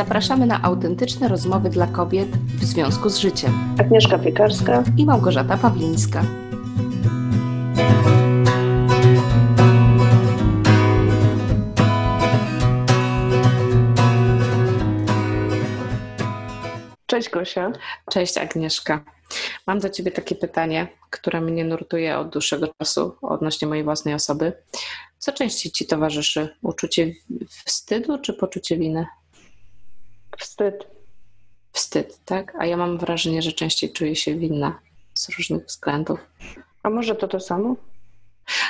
zapraszamy na autentyczne rozmowy dla kobiet w związku z życiem. Agnieszka Piekarska i Małgorzata Pawlińska. Cześć Gosia. Cześć Agnieszka. Mam do Ciebie takie pytanie, które mnie nurtuje od dłuższego czasu odnośnie mojej własnej osoby. Co częściej Ci towarzyszy? Uczucie wstydu czy poczucie winy? Wstyd. Wstyd, tak? A ja mam wrażenie, że częściej czuję się winna z różnych względów. A może to to samo?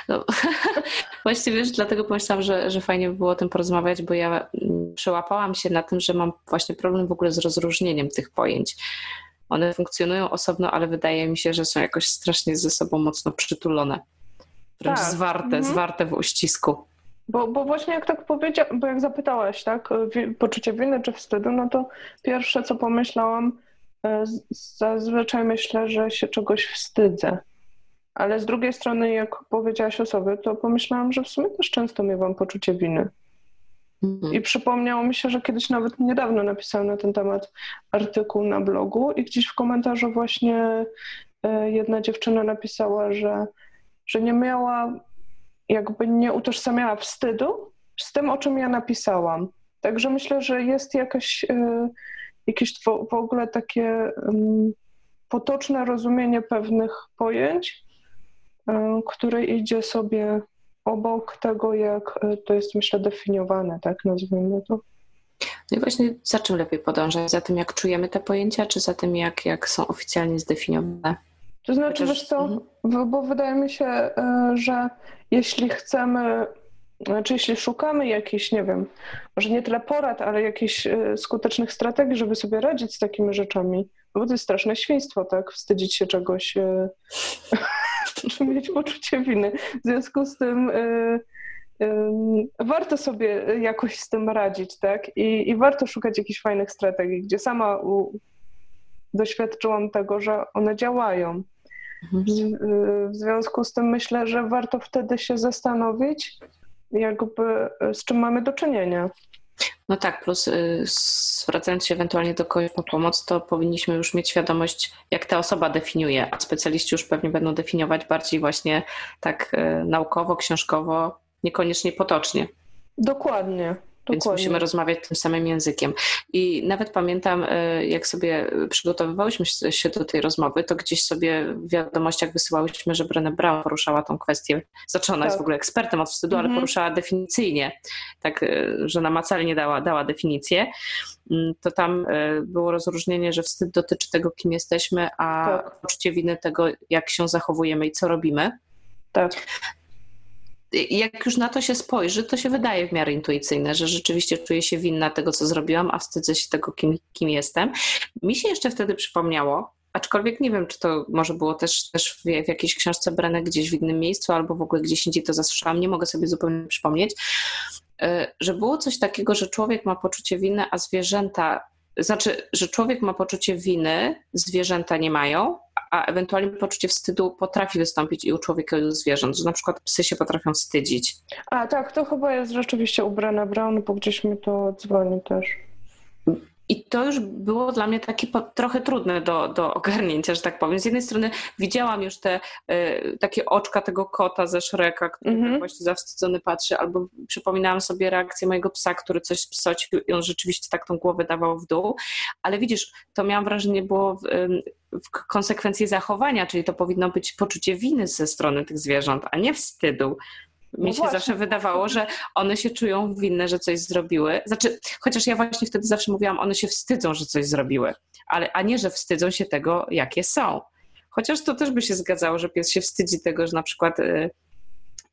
No, właściwie wiesz, dlatego pomyślałam, że, że fajnie by było o tym porozmawiać, bo ja mm, przełapałam się na tym, że mam właśnie problem w ogóle z rozróżnieniem tych pojęć. One funkcjonują osobno, ale wydaje mi się, że są jakoś strasznie ze sobą mocno przytulone. Wręcz tak. zwarte, mhm. zwarte w uścisku. Bo, bo właśnie jak tak powiedziałam, bo jak zapytałaś, tak, poczucie winy czy wstydu, no to pierwsze co pomyślałam, e, zazwyczaj myślę, że się czegoś wstydzę. Ale z drugiej strony, jak powiedziałaś o sobie, to pomyślałam, że w sumie też często miewam poczucie winy. Mhm. I przypomniało mi się, że kiedyś nawet niedawno napisałam na ten temat artykuł na blogu i gdzieś w komentarzu właśnie e, jedna dziewczyna napisała, że, że nie miała, jakby nie utożsamiała wstydu z tym, o czym ja napisałam. Także myślę, że jest jakaś, e, jakieś w ogóle takie potoczne rozumienie pewnych pojęć, e, które idzie sobie obok tego, jak e, to jest, myślę, definiowane, tak nazwijmy to. No i właśnie za czym lepiej podążać? Za tym, jak czujemy te pojęcia, czy za tym, jak, jak są oficjalnie zdefiniowane? To znaczy, Chociaż... wiesz co, mhm. bo wydaje mi się, e, że jeśli chcemy, znaczy jeśli szukamy jakichś, nie wiem, może nie tyle porad, ale jakichś e, skutecznych strategii, żeby sobie radzić z takimi rzeczami, bo to jest straszne świństwo, tak? Wstydzić się czegoś czy mieć poczucie winy. W związku z tym y, y, warto sobie jakoś z tym radzić, tak? I, i warto szukać jakichś fajnych strategii, gdzie sama u, doświadczyłam tego, że one działają. Mhm. W, y, w związku z tym myślę, że warto wtedy się zastanowić, jakby z czym mamy do czynienia. No tak, plus y, zwracając się ewentualnie do kogoś po pomoc, to powinniśmy już mieć świadomość, jak ta osoba definiuje, a specjaliści już pewnie będą definiować bardziej właśnie tak y, naukowo, książkowo, niekoniecznie potocznie. Dokładnie. Więc musimy rozmawiać tym samym językiem. I nawet pamiętam, e, jak sobie przygotowywałyśmy się do tej rozmowy, to gdzieś sobie w wiadomościach wysyłałyśmy, że Brené Brown poruszała tą kwestię. Znaczy ona tak. jest w ogóle ekspertem od wstydu, ale mhm. poruszała definicyjnie, tak, e, że namacalnie dała, dała definicję. Mm, to tam e, było rozróżnienie, że wstyd dotyczy tego, kim jesteśmy, a tak. poczucie winy tego, jak się zachowujemy i co robimy. Tak jak już na to się spojrzy, to się wydaje w miarę intuicyjne, że rzeczywiście czuję się winna tego, co zrobiłam, a wstydzę się tego, kim, kim jestem. Mi się jeszcze wtedy przypomniało, aczkolwiek nie wiem, czy to może było też, też w, w jakiejś książce Brenę gdzieś w innym miejscu, albo w ogóle gdzieś indziej to zasłyszałam, nie mogę sobie zupełnie przypomnieć, e, że było coś takiego, że człowiek ma poczucie winy, a zwierzęta, znaczy, że człowiek ma poczucie winy, zwierzęta nie mają, a ewentualnie poczucie wstydu potrafi wystąpić i u człowieka i u zwierząt, że na przykład psy się potrafią wstydzić. A tak, to chyba jest rzeczywiście ubrana Brown, bo gdzieś mi to dzwoni też. I to już było dla mnie takie trochę trudne do, do ogarnięcia, że tak powiem. Z jednej strony widziałam już te y, takie oczka tego kota ze Szreka, który mm -hmm. właśnie zawstydzony patrzy, albo przypominałam sobie reakcję mojego psa, który coś psocił i on rzeczywiście tak tą głowę dawał w dół. Ale widzisz, to miałam wrażenie było w, w konsekwencji zachowania, czyli to powinno być poczucie winy ze strony tych zwierząt, a nie wstydu. Mi no się właśnie. zawsze wydawało, że one się czują winne, że coś zrobiły. Znaczy, chociaż ja właśnie wtedy zawsze mówiłam, one się wstydzą, że coś zrobiły, ale, a nie, że wstydzą się tego, jakie są. Chociaż to też by się zgadzało, że pies się wstydzi tego, że na przykład y,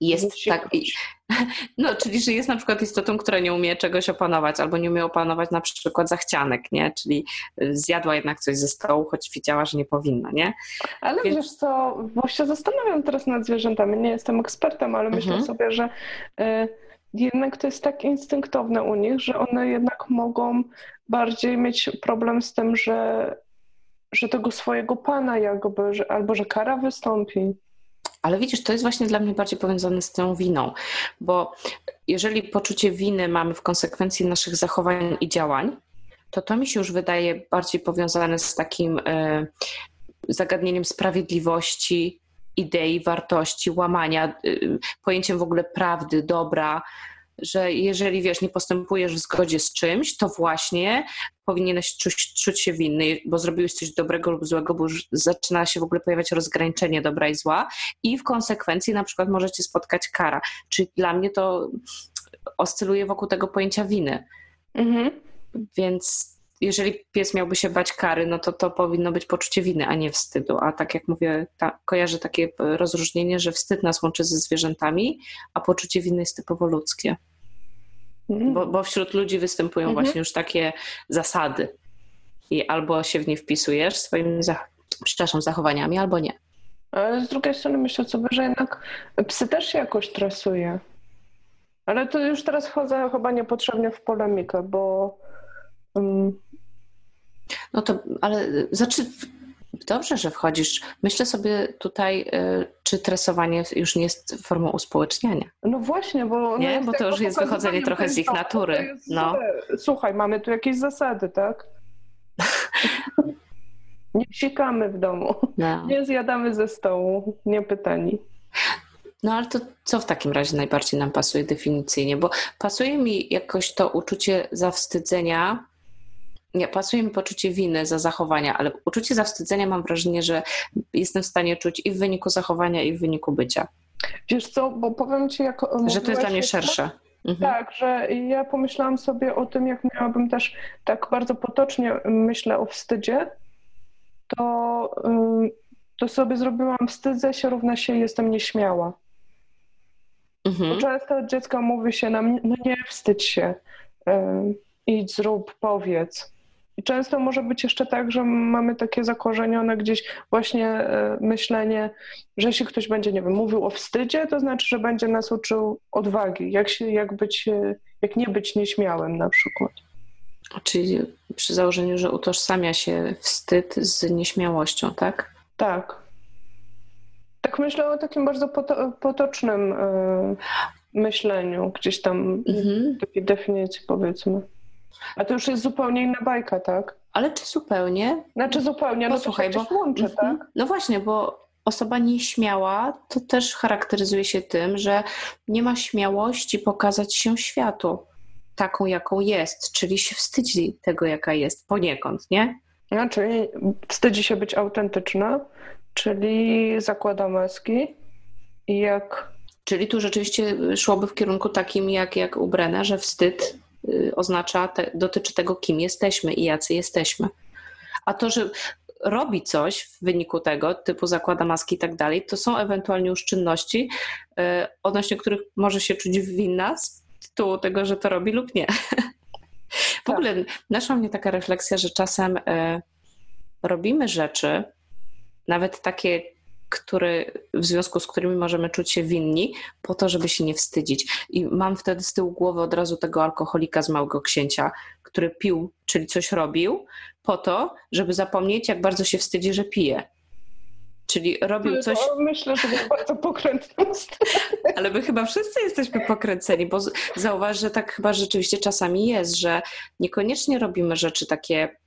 jest tak. No, czyli że jest na przykład istotą, która nie umie czegoś opanować, albo nie umie opanować na przykład zachcianek, nie? Czyli y, zjadła jednak coś ze stołu, choć widziała, że nie powinna, nie? Ale Więc... wiesz co, bo się zastanawiam teraz nad zwierzętami. Nie jestem ekspertem, ale myślę mhm. sobie, że y, jednak to jest tak instynktowne u nich, że one jednak mogą bardziej mieć problem z tym, że, że tego swojego pana jakby, że, albo że kara wystąpi. Ale widzisz, to jest właśnie dla mnie bardziej powiązane z tą winą, bo jeżeli poczucie winy mamy w konsekwencji naszych zachowań i działań, to to mi się już wydaje bardziej powiązane z takim y, zagadnieniem sprawiedliwości, idei, wartości, łamania, y, pojęciem w ogóle prawdy, dobra, że jeżeli wiesz, nie postępujesz w zgodzie z czymś, to właśnie powinieneś czuć, czuć się winny, bo zrobiłeś coś dobrego lub złego, bo już zaczyna się w ogóle pojawiać rozgraniczenie dobra i zła i w konsekwencji na przykład możecie spotkać kara. Czyli dla mnie to oscyluje wokół tego pojęcia winy. Mhm. Więc jeżeli pies miałby się bać kary, no to to powinno być poczucie winy, a nie wstydu. A tak jak mówię, ta, kojarzę takie rozróżnienie, że wstyd nas łączy ze zwierzętami, a poczucie winy jest typowo ludzkie. Mm. Bo, bo, wśród ludzi występują mm -hmm. właśnie już takie zasady. I albo się w nie wpisujesz swoimi, zach przepraszam, zachowaniami, albo nie. Ale z drugiej strony myślę sobie, że jednak psy też się jakoś tresuje. Ale to już teraz wchodzę chyba niepotrzebnie w polemikę, bo no to, ale znaczy, dobrze, że wchodzisz. Myślę sobie tutaj, y, czy tresowanie już nie jest formą uspołeczniania. No właśnie, bo... Nie, bo to już jest wychodzenie trochę z ich natury. No. Słuchaj, mamy tu jakieś zasady, tak? nie psikamy w domu, no. nie zjadamy ze stołu, nie pytani. No ale to co w takim razie najbardziej nam pasuje definicyjnie? Bo pasuje mi jakoś to uczucie zawstydzenia, nie, pasuje mi poczucie winy za zachowania, ale uczucie zawstydzenia mam wrażenie, że jestem w stanie czuć i w wyniku zachowania, i w wyniku bycia. Wiesz co, bo powiem ci, jak. Że to jest dla mnie szersze. Mhm. Tak, że ja pomyślałam sobie o tym, jak miałabym też tak bardzo potocznie myślę o wstydzie, to, to sobie zrobiłam wstydzę się równa się jestem nieśmiała. Mhm. Często od dziecka mówi się nam, no nie wstydź się, idź, zrób, powiedz. I często może być jeszcze tak, że mamy takie zakorzenione gdzieś właśnie e, myślenie, że jeśli ktoś będzie, nie wiem, mówił o wstydzie, to znaczy, że będzie nas uczył odwagi, jak, się, jak, być, e, jak nie być nieśmiałym na przykład. Czyli przy założeniu, że utożsamia się wstyd z nieśmiałością, tak? Tak. Tak myślę o takim bardzo potocznym e, myśleniu, gdzieś tam mhm. takiej definicji powiedzmy. A to już jest zupełnie inna bajka, tak? Ale czy zupełnie? Znaczy zupełnie, no Posłuchaj, to się bo... łączy, mhm. tak? No właśnie, bo osoba nieśmiała to też charakteryzuje się tym, że nie ma śmiałości pokazać się światu taką, jaką jest, czyli się wstydzi tego, jaka jest, poniekąd, nie? Czyli wstydzi się być autentyczna, czyli zakłada maski i jak... Czyli tu rzeczywiście szłoby w kierunku takim jak, jak u Brena, że wstyd oznacza, te, dotyczy tego, kim jesteśmy i jacy jesteśmy. A to, że robi coś w wyniku tego, typu zakłada maski i tak dalej, to są ewentualnie już czynności, y, odnośnie których może się czuć winna z tytułu tego, że to robi lub nie. W tak. ogóle naszła mnie taka refleksja, że czasem y, robimy rzeczy, nawet takie, który, w związku z którymi możemy czuć się winni, po to, żeby się nie wstydzić. I mam wtedy z tyłu głowy od razu tego alkoholika z Małego Księcia, który pił, czyli coś robił, po to, żeby zapomnieć, jak bardzo się wstydzi, że pije. Czyli robił coś. No, myślę, że był bardzo pokrętny. Ale my chyba wszyscy jesteśmy pokręceni, bo zauważ, że tak chyba rzeczywiście czasami jest, że niekoniecznie robimy rzeczy takie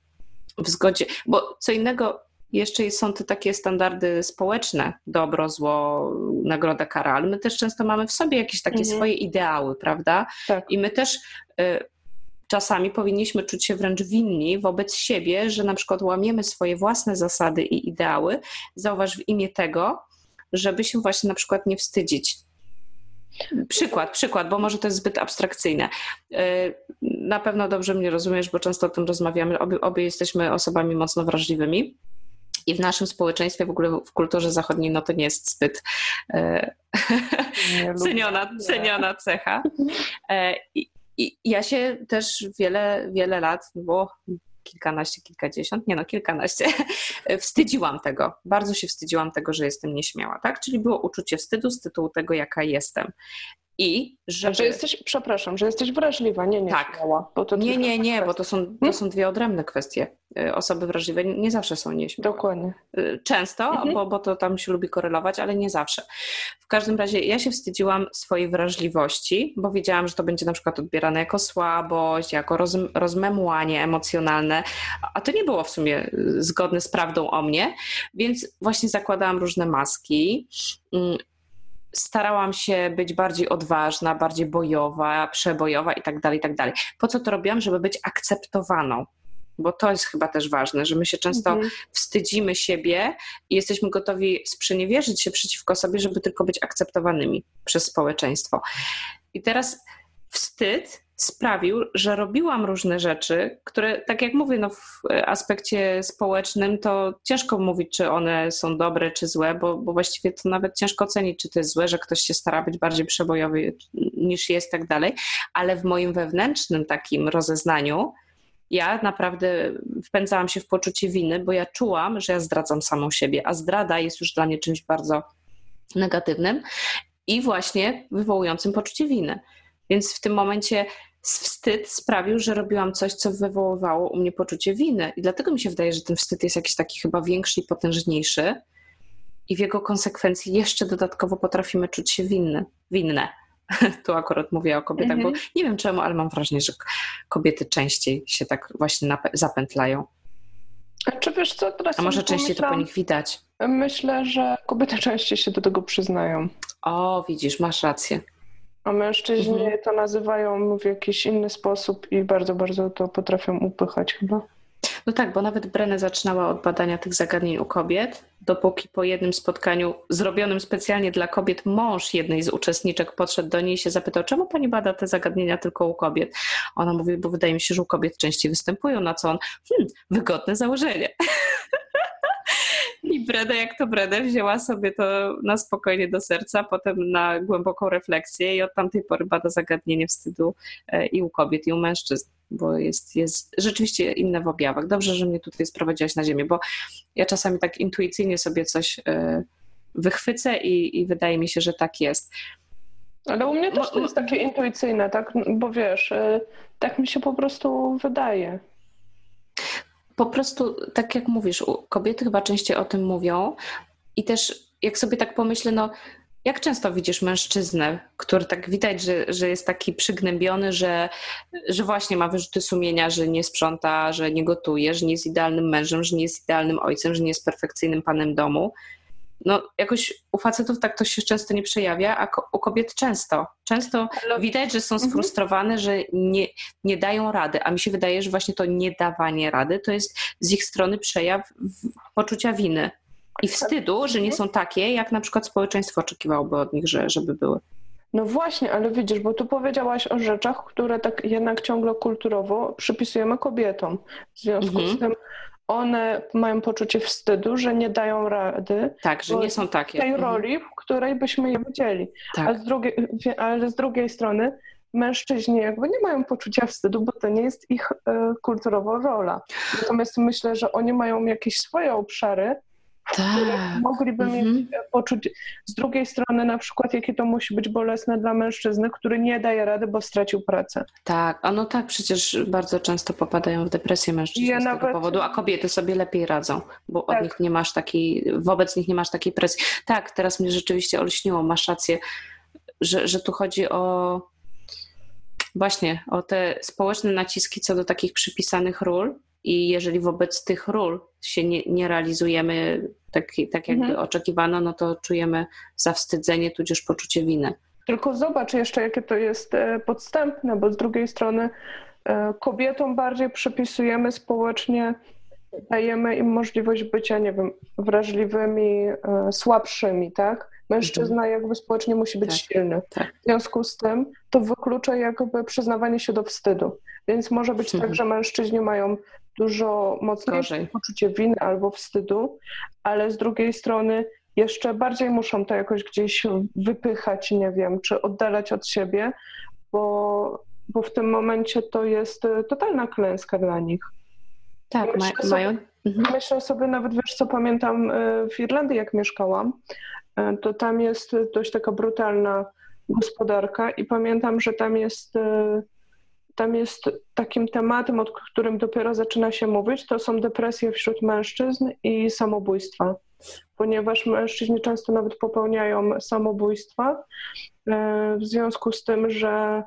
w zgodzie, bo co innego jeszcze są te takie standardy społeczne, dobro, zło, nagroda, kara, ale my też często mamy w sobie jakieś takie mhm. swoje ideały, prawda? Tak. I my też y, czasami powinniśmy czuć się wręcz winni wobec siebie, że na przykład łamiemy swoje własne zasady i ideały, zauważ w imię tego, żeby się właśnie na przykład nie wstydzić. Przykład, przykład, bo może to jest zbyt abstrakcyjne. Y, na pewno dobrze mnie rozumiesz, bo często o tym rozmawiamy. Obie, obie jesteśmy osobami mocno wrażliwymi. I w naszym społeczeństwie, w ogóle w kulturze zachodniej, no to nie jest zbyt e, ceniona, ceniona cecha. E, i, I ja się też wiele, wiele lat, było kilkanaście, kilkadziesiąt, nie no, kilkanaście, wstydziłam tego. Bardzo się wstydziłam tego, że jestem nieśmiała, tak? Czyli było uczucie wstydu z tytułu tego, jaka jestem. I że. Że jesteś, przepraszam, że jesteś wrażliwa, nie nie tak. bo to Nie, nie, nie, bo to są, to hmm? są dwie odrębne kwestie. Y, osoby wrażliwe nie zawsze są nieśmiałe. Dokładnie. Y, często, mhm. bo, bo to tam się lubi korelować, ale nie zawsze. W każdym razie ja się wstydziłam swojej wrażliwości, bo wiedziałam, że to będzie na przykład odbierane jako słabość, jako roz, rozmemłanie emocjonalne, a to nie było w sumie y, zgodne z prawdą o mnie, więc właśnie zakładałam różne maski mm, starałam się być bardziej odważna, bardziej bojowa, przebojowa i tak dalej, i tak dalej. Po co to robiłam? Żeby być akceptowaną. Bo to jest chyba też ważne, że my się często mhm. wstydzimy siebie i jesteśmy gotowi sprzeniewierzyć się przeciwko sobie, żeby tylko być akceptowanymi przez społeczeństwo. I teraz wstyd sprawił, że robiłam różne rzeczy, które, tak jak mówię, no w aspekcie społecznym to ciężko mówić, czy one są dobre, czy złe, bo, bo właściwie to nawet ciężko ocenić, czy to jest złe, że ktoś się stara być bardziej przebojowy niż jest, tak dalej, ale w moim wewnętrznym takim rozeznaniu ja naprawdę wpędzałam się w poczucie winy, bo ja czułam, że ja zdradzam samą siebie, a zdrada jest już dla mnie czymś bardzo negatywnym i właśnie wywołującym poczucie winy. Więc w tym momencie wstyd sprawił, że robiłam coś, co wywoływało u mnie poczucie winy. I dlatego mi się wydaje, że ten wstyd jest jakiś taki chyba większy i potężniejszy. I w jego konsekwencji jeszcze dodatkowo potrafimy czuć się winny, winne. Tu akurat mówię o kobietach, bo mhm. nie wiem czemu, ale mam wrażenie, że kobiety częściej się tak właśnie zapętlają. A czy wiesz co, teraz A może częściej to po nich widać? Myślę, że kobiety częściej się do tego przyznają. O, widzisz, masz rację. A mężczyźni mhm. to nazywają w jakiś inny sposób i bardzo, bardzo to potrafią upychać chyba. No tak, bo nawet Brenne zaczynała od badania tych zagadnień u kobiet, dopóki po jednym spotkaniu zrobionym specjalnie dla kobiet mąż jednej z uczestniczek podszedł do niej i się zapytał, czemu pani bada te zagadnienia tylko u kobiet? Ona mówi, bo wydaje mi się, że u kobiet częściej występują, na co on, hmm, wygodne założenie. I Breda, jak to Breda, wzięła sobie to na spokojnie do serca, potem na głęboką refleksję i od tamtej pory bada zagadnienie wstydu e, i u kobiet, i u mężczyzn, bo jest, jest rzeczywiście inne w objawach. Dobrze, że mnie tutaj sprowadziłaś na ziemię, bo ja czasami tak intuicyjnie sobie coś e, wychwycę i, i wydaje mi się, że tak jest. Ale u mnie też to jest takie intuicyjne, tak? Bo wiesz, e, tak mi się po prostu wydaje po prostu, tak jak mówisz, kobiety chyba częściej o tym mówią i też jak sobie tak pomyślę, no jak często widzisz mężczyznę, który tak widać, że, że jest taki przygnębiony, że, że właśnie ma wyrzuty sumienia, że nie sprząta, że nie gotuje, że nie jest idealnym mężem, że nie jest idealnym ojcem, że nie jest perfekcyjnym panem domu no jakoś u facetów tak to się często nie przejawia, a u kobiet często. Często widać, że są mhm. sfrustrowane, że nie, nie dają rady, a mi się wydaje, że właśnie to niedawanie rady to jest z ich strony przejaw poczucia winy i wstydu, że nie mhm. są takie, jak na przykład społeczeństwo oczekiwałoby od nich, że, żeby były. No właśnie, ale widzisz, bo tu powiedziałaś o rzeczach, które tak jednak ciągle kulturowo przypisujemy kobietom. W związku mhm. z tym one mają poczucie wstydu, że nie dają rady. Tak, że nie są takie. tej mhm. roli, w której byśmy je widzieli. Tak. Ale, z drugiej, ale z drugiej strony mężczyźni jakby nie mają poczucia wstydu, bo to nie jest ich kulturowa rola. Natomiast myślę, że oni mają jakieś swoje obszary, tak. mogliby mhm. mieć poczuć. Z drugiej strony, na przykład, jakie to musi być bolesne dla mężczyzny, który nie daje rady, bo stracił pracę. Tak, a no tak, przecież bardzo często popadają w depresję mężczyźni ja z nawet... tego powodu, a kobiety sobie lepiej radzą, bo tak. od nich nie masz takiej, wobec nich nie masz takiej presji. Tak, teraz mnie rzeczywiście olśniło, masz rację, że, że tu chodzi o właśnie o te społeczne naciski co do takich przypisanych ról i jeżeli wobec tych ról się nie, nie realizujemy tak, tak jakby mhm. oczekiwano, no to czujemy zawstydzenie, tudzież poczucie winy. Tylko zobacz jeszcze, jakie to jest e, podstępne, bo z drugiej strony e, kobietom bardziej przypisujemy społecznie, dajemy im możliwość bycia, nie wiem, wrażliwymi, e, słabszymi, tak? Mężczyzna mhm. jakby społecznie musi być tak, silny. Tak. W związku z tym to wyklucza jakby przyznawanie się do wstydu. Więc może być tak, mhm. że mężczyźni mają dużo mocniejsze Gorzej. poczucie winy albo wstydu, ale z drugiej strony jeszcze bardziej muszą to jakoś gdzieś wypychać, nie wiem, czy oddalać od siebie, bo, bo w tym momencie to jest totalna klęska dla nich. Tak, myślę ma, mają. Mhm. Myślę sobie nawet, wiesz co, pamiętam e, w Irlandii, jak mieszkałam, e, to tam jest dość taka brutalna gospodarka i pamiętam, że tam jest, e, tam jest takim tematem, o którym dopiero zaczyna się mówić, to są depresje wśród mężczyzn i samobójstwa. Ponieważ mężczyźni często nawet popełniają samobójstwa w związku z tym, że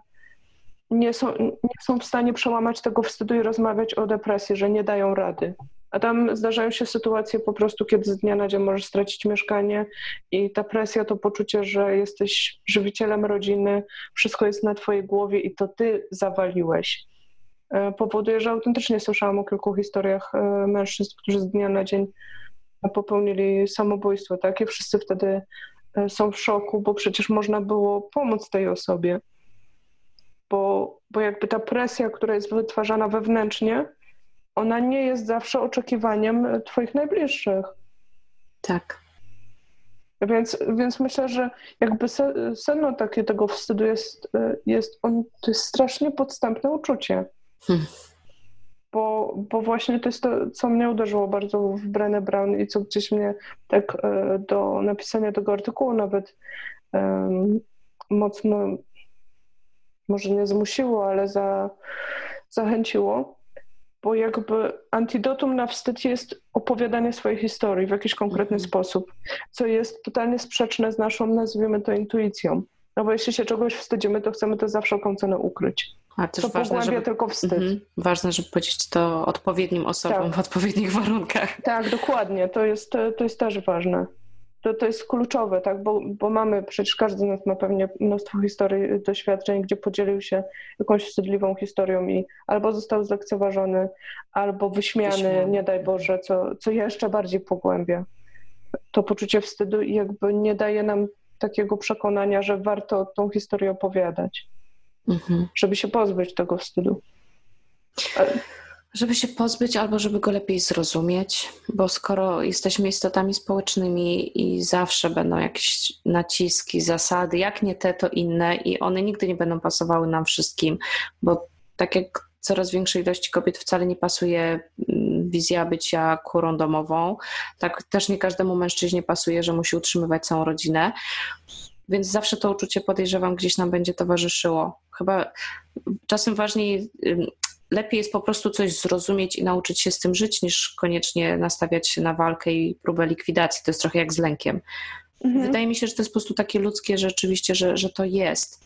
nie są, nie są w stanie przełamać tego wstydu i rozmawiać o depresji, że nie dają rady. A tam zdarzają się sytuacje po prostu, kiedy z dnia na dzień możesz stracić mieszkanie i ta presja, to poczucie, że jesteś żywicielem rodziny, wszystko jest na twojej głowie i to ty zawaliłeś. E, powoduje, że autentycznie słyszałam o kilku historiach e, mężczyzn, którzy z dnia na dzień popełnili samobójstwo, tak? I wszyscy wtedy e, są w szoku, bo przecież można było pomóc tej osobie. Bo, bo jakby ta presja, która jest wytwarzana wewnętrznie, ona nie jest zawsze oczekiwaniem Twoich najbliższych. Tak. Więc, więc myślę, że jakby sedno takie tego wstydu jest, jest, on, to jest strasznie podstępne uczucie. Hmm. Bo, bo właśnie to jest to, co mnie uderzyło bardzo w Brené Brown i co gdzieś mnie tak e, do napisania tego artykułu nawet um, mocno, może nie zmusiło, ale za, zachęciło bo jakby antidotum na wstyd jest opowiadanie swojej historii w jakiś konkretny mhm. sposób, co jest totalnie sprzeczne z naszą, nazwijmy to, intuicją. No bo jeśli się czegoś wstydzimy, to chcemy to zawsze wszelką cenę ukryć. A też to ważne, żeby, tylko wstyd. Mm, ważne, żeby powiedzieć to odpowiednim osobom tak. w odpowiednich warunkach. Tak, dokładnie. To jest, to jest też ważne to, to jest kluczowe, tak? bo, bo mamy, przecież każdy z nas ma pewnie mnóstwo historii, doświadczeń, gdzie podzielił się jakąś wstydliwą historią i albo został zlekceważony, albo wyśmiany, wyśmiany. nie daj Boże, co, co jeszcze bardziej pogłębia to poczucie wstydu i jakby nie daje nam takiego przekonania, że warto tą historię opowiadać, mhm. żeby się pozbyć tego wstydu. Żeby się pozbyć albo żeby go lepiej zrozumieć, bo skoro jesteśmy istotami społecznymi i zawsze będą jakieś naciski, zasady, jak nie te, to inne i one nigdy nie będą pasowały nam wszystkim, bo tak jak coraz większej ilości kobiet wcale nie pasuje mm, wizja bycia kurą domową, tak też nie każdemu mężczyźnie pasuje, że musi utrzymywać całą rodzinę. Więc zawsze to uczucie podejrzewam gdzieś nam będzie towarzyszyło. Chyba czasem ważniej lepiej jest po prostu coś zrozumieć i nauczyć się z tym żyć, niż koniecznie nastawiać się na walkę i próbę likwidacji. To jest trochę jak z lękiem. Mhm. Wydaje mi się, że to jest po prostu takie ludzkie rzeczywiście, że, że to jest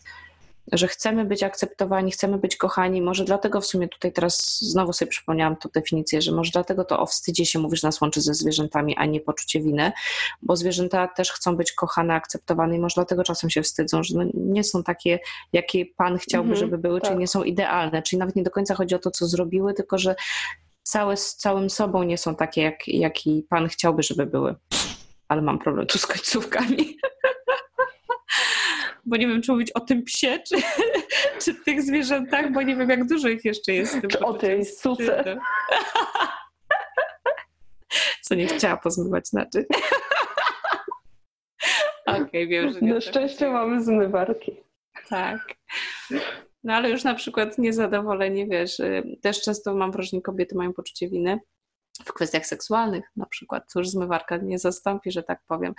że chcemy być akceptowani, chcemy być kochani. Może dlatego w sumie tutaj teraz znowu sobie przypomniałam tę definicję, że może dlatego to o wstydzie się mówisz nas łączy ze zwierzętami, a nie poczucie winy, bo zwierzęta też chcą być kochane, akceptowane i może dlatego czasem się wstydzą, że no nie są takie, jakie Pan chciałby, mhm, żeby były, tak. czyli nie są idealne, czyli nawet nie do końca chodzi o to, co zrobiły, tylko że całe z całym sobą nie są takie, jak, jaki Pan chciałby, żeby były. Ale mam problem tu z końcówkami. bo nie wiem, czy mówić o tym psie, czy, czy tych zwierzętach, bo nie wiem, jak dużo ich jeszcze jest. Czy o tej suce. Co nie chciała pozmywać naczyń. Okej, okay, wiem, że nie. Na szczęście mamy zmywarki. Tak. No ale już na przykład niezadowolenie, wiesz, y, też często mam wrażenie, kobiety mają poczucie winy w kwestiach seksualnych na przykład. Cóż, zmywarka nie zastąpi, że tak powiem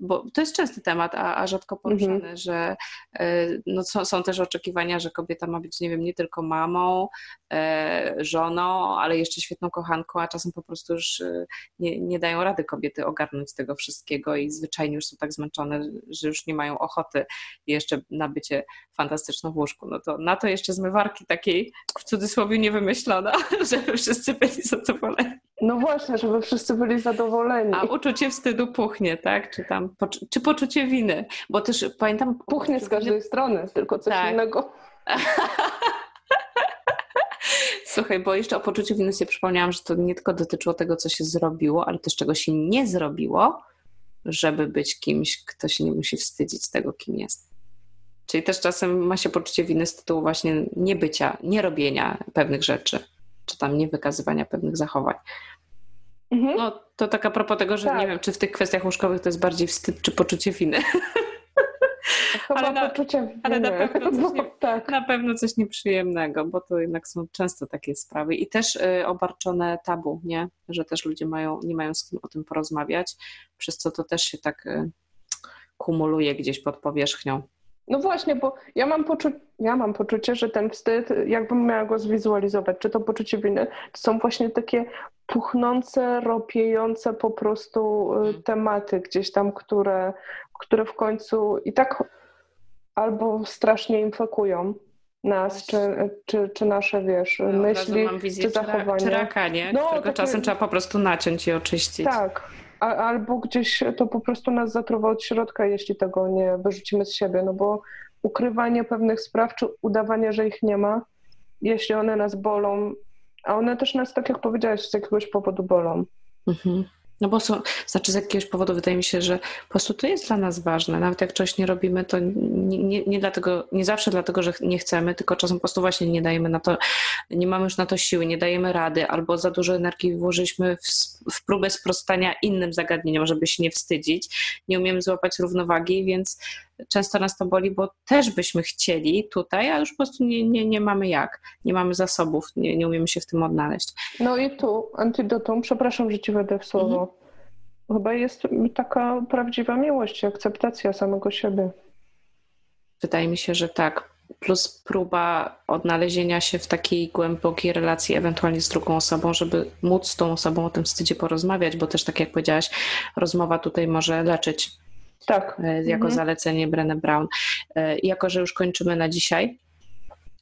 bo to jest częsty temat, a, a rzadko poruszany, mhm. że e, no, są, są, też oczekiwania, że kobieta ma być, nie wiem, nie tylko mamą, e, żoną, ale jeszcze świetną kochanką, a czasem po prostu już e, nie, nie dają rady kobiety ogarnąć tego wszystkiego i zwyczajnie już są tak zmęczone, że już nie mają ochoty jeszcze na bycie fantastyczną w łóżku. No to na to jeszcze zmywarki takiej w cudzysłowie nie wymyślono, żeby wszyscy byli zadowoleni. No właśnie, żeby wszyscy byli zadowoleni. A uczucie wstydu puchnie, tak? Czy tam, czy poczucie winy? Bo też pamiętam... Puchnie z każdej strony, tylko coś tak. innego. Słuchaj, bo jeszcze o poczuciu winy sobie przypomniałam, że to nie tylko dotyczyło tego, co się zrobiło, ale też czego się nie zrobiło, żeby być kimś, kto się nie musi wstydzić tego, kim jest. Czyli też czasem ma się poczucie winy z tytułu właśnie niebycia, nierobienia pewnych rzeczy, czy tam niewykazywania pewnych zachowań. Mhm. No to tak a propos tego, że tak. nie wiem, czy w tych kwestiach łóżkowych to jest bardziej wstyd, czy poczucie winy. Chyba ale na, poczucie winy. Ale na pewno, coś nie, tak. na pewno coś nieprzyjemnego, bo to jednak są często takie sprawy i też y, obarczone tabu, nie? Że też ludzie mają, nie mają z kim o tym porozmawiać, przez co to też się tak y, kumuluje gdzieś pod powierzchnią. No właśnie, bo ja mam, poczu- ja mam poczucie, że ten wstyd, jakbym miała go zwizualizować, czy to poczucie winy, to są właśnie takie puchnące, ropiejące po prostu y, mhm. tematy gdzieś tam, które, które w końcu i tak albo strasznie infekują nas, czy, czy, czy nasze, wiesz, no, myśli, czy zachowania. Czy raka, nie? No, Którego takie... czasem trzeba po prostu naciąć i oczyścić. Tak, albo gdzieś to po prostu nas zatruwa od środka, jeśli tego nie wyrzucimy z siebie, no bo ukrywanie pewnych spraw, czy udawanie, że ich nie ma, jeśli one nas bolą, a one też nas, tak jak powiedziałeś, z jakiegoś powodu bolą. Mhm. No bo są, znaczy z jakiegoś powodu wydaje mi się, że po prostu to jest dla nas ważne. Nawet jak czegoś nie robimy, to nie, nie, nie, dlatego, nie zawsze dlatego, że nie chcemy, tylko czasem po prostu właśnie nie dajemy na to, nie mamy już na to siły, nie dajemy rady, albo za dużo energii włożyliśmy w, w próbę sprostania innym zagadnieniom, żeby się nie wstydzić. Nie umiemy złapać równowagi, więc często nas to boli, bo też byśmy chcieli tutaj, a już po prostu nie, nie, nie mamy jak, nie mamy zasobów, nie, nie umiemy się w tym odnaleźć. No i tu antidotum, przepraszam, że ci wejdę w słowo, mhm. chyba jest taka prawdziwa miłość akceptacja samego siebie. Wydaje mi się, że tak. Plus próba odnalezienia się w takiej głębokiej relacji, ewentualnie z drugą osobą, żeby móc z tą osobą o tym wstydzie porozmawiać, bo też, tak jak powiedziałaś, rozmowa tutaj może leczyć tak. E, jako mhm. zalecenie Brené Brown. E, jako, że już kończymy na dzisiaj,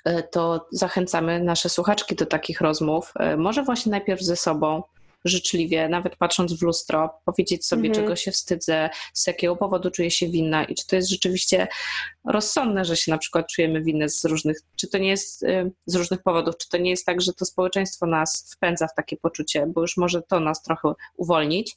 e, to zachęcamy nasze słuchaczki do takich rozmów. Może właśnie najpierw ze sobą, życzliwie, nawet patrząc w lustro, powiedzieć sobie, mhm. czego się wstydzę, z jakiego powodu czuję się winna i czy to jest rzeczywiście rozsądne, że się na przykład czujemy winne z różnych, czy to nie jest y, z różnych powodów, czy to nie jest tak, że to społeczeństwo nas wpędza w takie poczucie, bo już może to nas trochę uwolnić.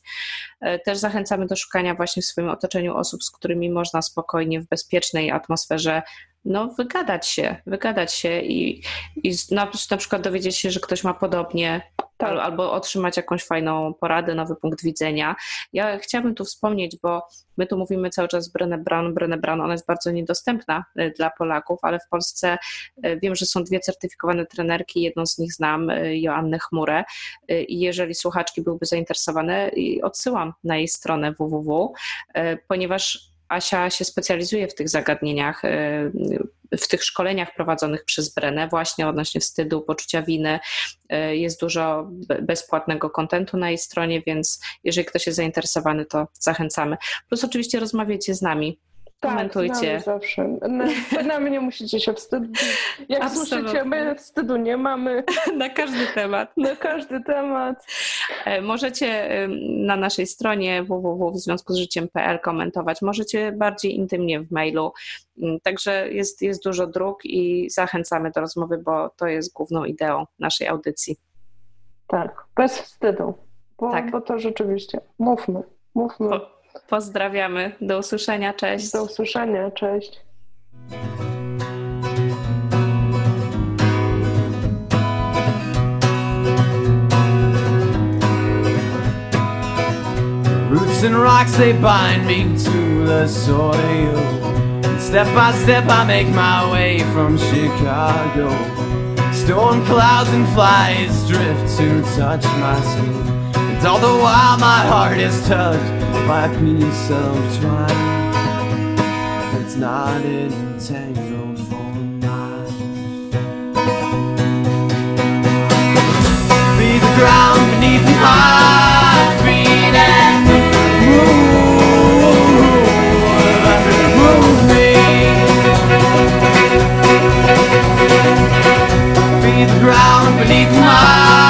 E, też zachęcamy do szukania właśnie w swoim otoczeniu osób, z którymi można spokojnie w bezpiecznej atmosferze no, wygadać się, wygadać się i, i na, na przykład dowiedzieć się, że ktoś ma podobnie, tak. albo otrzymać jakąś fajną poradę, nowy punkt widzenia. Ja chciałabym tu wspomnieć, bo my tu mówimy cały czas Brené Brown, Brené Brown, ona jest bardzo niedostępna y, dla Polaków, ale w Polsce y, wiem, że są dwie certyfikowane trenerki, jedną z nich znam, y, Joannę Chmurę i jeżeli słuchaczki byłyby zainteresowane, odsyłam na jej stronę www, ponieważ Asia się specjalizuje w tych zagadnieniach, w tych szkoleniach prowadzonych przez Brenę, właśnie odnośnie wstydu, poczucia winy. Y, jest dużo bezpłatnego kontentu na jej stronie, więc jeżeli ktoś jest zainteresowany, to zachęcamy. Plus oczywiście rozmawiajcie z nami tak, Komentujcie. zawsze. Na, na mnie musicie się wstydzić. Jak Absolutnie. słyszycie, my wstydu nie mamy. Na każdy temat. Na każdy temat. E, możecie na naszej stronie www.związkuzżyciem.pl komentować. Możecie bardziej intymnie w mailu. Mm, także jest, jest dużo dróg i zachęcamy do rozmowy, bo to jest główną ideą naszej audycji. Tak, bez wstydu. Bo, tak. bo to rzeczywiście. Mówmy, mówmy. Po Pozdrawiamy. Do usłyszenia. Cześć. Do usłyszenia. Cześć. Roots and rocks they bind me to the soil. Step by step I make my way from Chicago. Storm clouds and flies drift to touch my skin. And all the while my heart is touched by a piece of twine that's not entangled for miles. Be the ground beneath my feet and move, move me. Be the ground beneath my